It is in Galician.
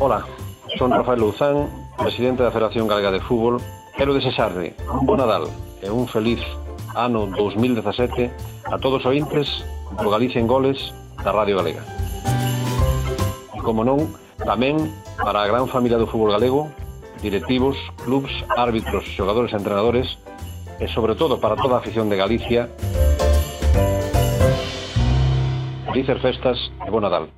Ola, son Rafael Louzán, presidente da Federación Galega de Fútbol. Quero desexarle un bo Nadal e un feliz ano 2017 a todos os ointes do Galicia en Goles da Radio Galega. E como non, tamén para a gran familia do fútbol galego, directivos, clubs, árbitros, xogadores e entrenadores, e sobre todo para toda a afición de Galicia, Felices festas e bo Nadal.